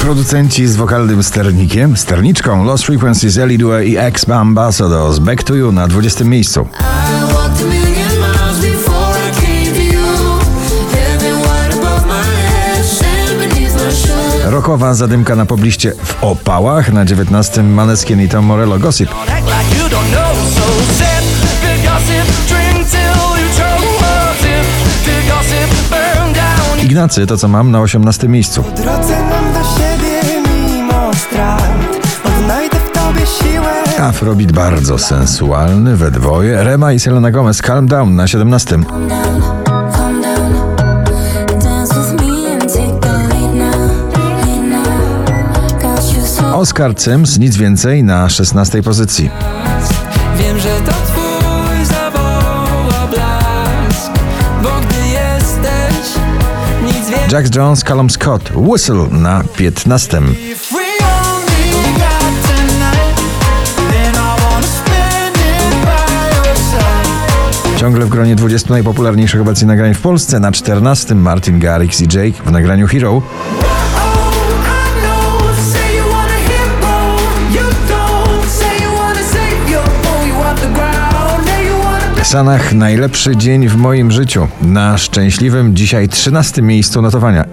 Producenci z wokalnym sternikiem, sterniczką Lost Frequencies, Ellie Dua i Ex Ambassador z Back to You na 20 miejscu. Rokowa zadymka na pobliście w opałach na 19 Maneskin i Tom Morello. Gossip. Ignacy to co mam na 18 miejscu. Afrobeat bardzo sensualny, we dwoje. Rema i Selena Gomez Calm Down na 17. Calm down, calm down. Dance with me and take the lead now, lead now. Got you so Oscar Sims nic więcej na 16 pozycji. Wiem, że to twój zawoła blask, bo gdy jesteś, nic więcej. Jack Jones, Callum Scott, Whistle na 15. gronie 20 najpopularniejszych obecnie nagrań w Polsce na 14 Martin Garrix i Jake w nagraniu Hero. Sanach najlepszy dzień w moim życiu. Na szczęśliwym dzisiaj 13 miejscu notowania.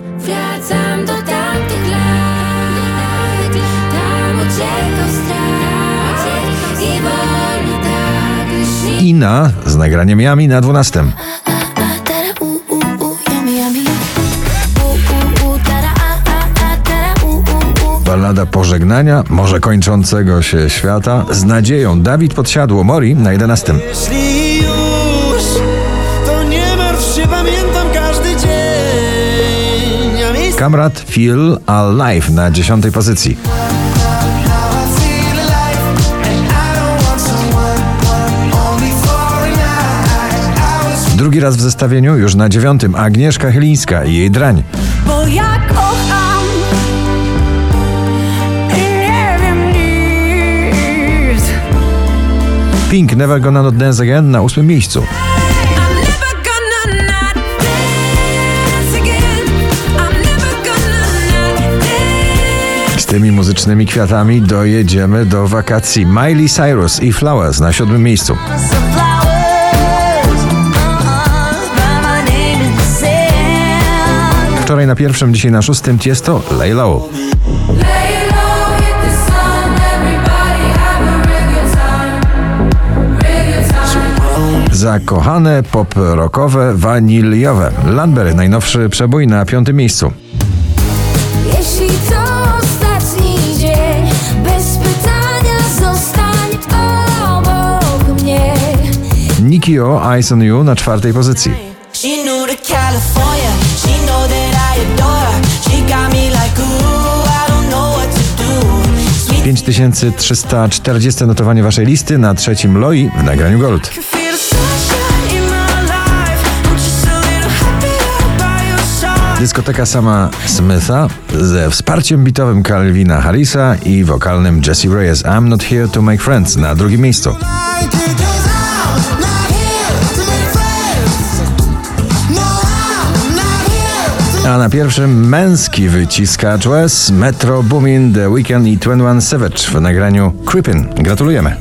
A, a, tara, u, u, u Ballada pożegnania, może kończącego się świata, z nadzieją Dawid Podsiadło Mori na 11. Jeśli już, to nie martw się, pamiętam każdy dzień Kamrat Feel Alive na 10 pozycji. Drugi raz w zestawieniu, już na dziewiątym, Agnieszka Chylińska i jej drań. Bo ja kocham. Pink Never Gonna Not Dance Again na ósmym miejscu. Z tymi muzycznymi kwiatami dojedziemy do wakacji. Miley Cyrus i Flowers na siódmym miejscu. Pierwszym, dzisiaj na szóstym Tiesto Lay Low. Zakochane, pop-rockowe, waniliowe. Landberry, najnowszy przebój na piątym miejscu. Jeśli to ostatni dzień, bez pytania zostań obok mnie. Nikki O, Eyes on You na czwartej pozycji. She knew to California. She know that I adore her. She got me like ooh, I don't know what to do. Sweet 5340 notowanie waszej listy, na trzecim Loi w nagraniu Gold. The. Dyskoteka sama Smitha ze wsparciem bitowym Calvina Harrisa i wokalnym Jesse Reyes I'm Not Here to Make Friends na drugim miejscu. A na pierwszym męski wyciskacz Wes, Metro Boomin, The Weeknd i 21 Savage w nagraniu Creepin'. Gratulujemy.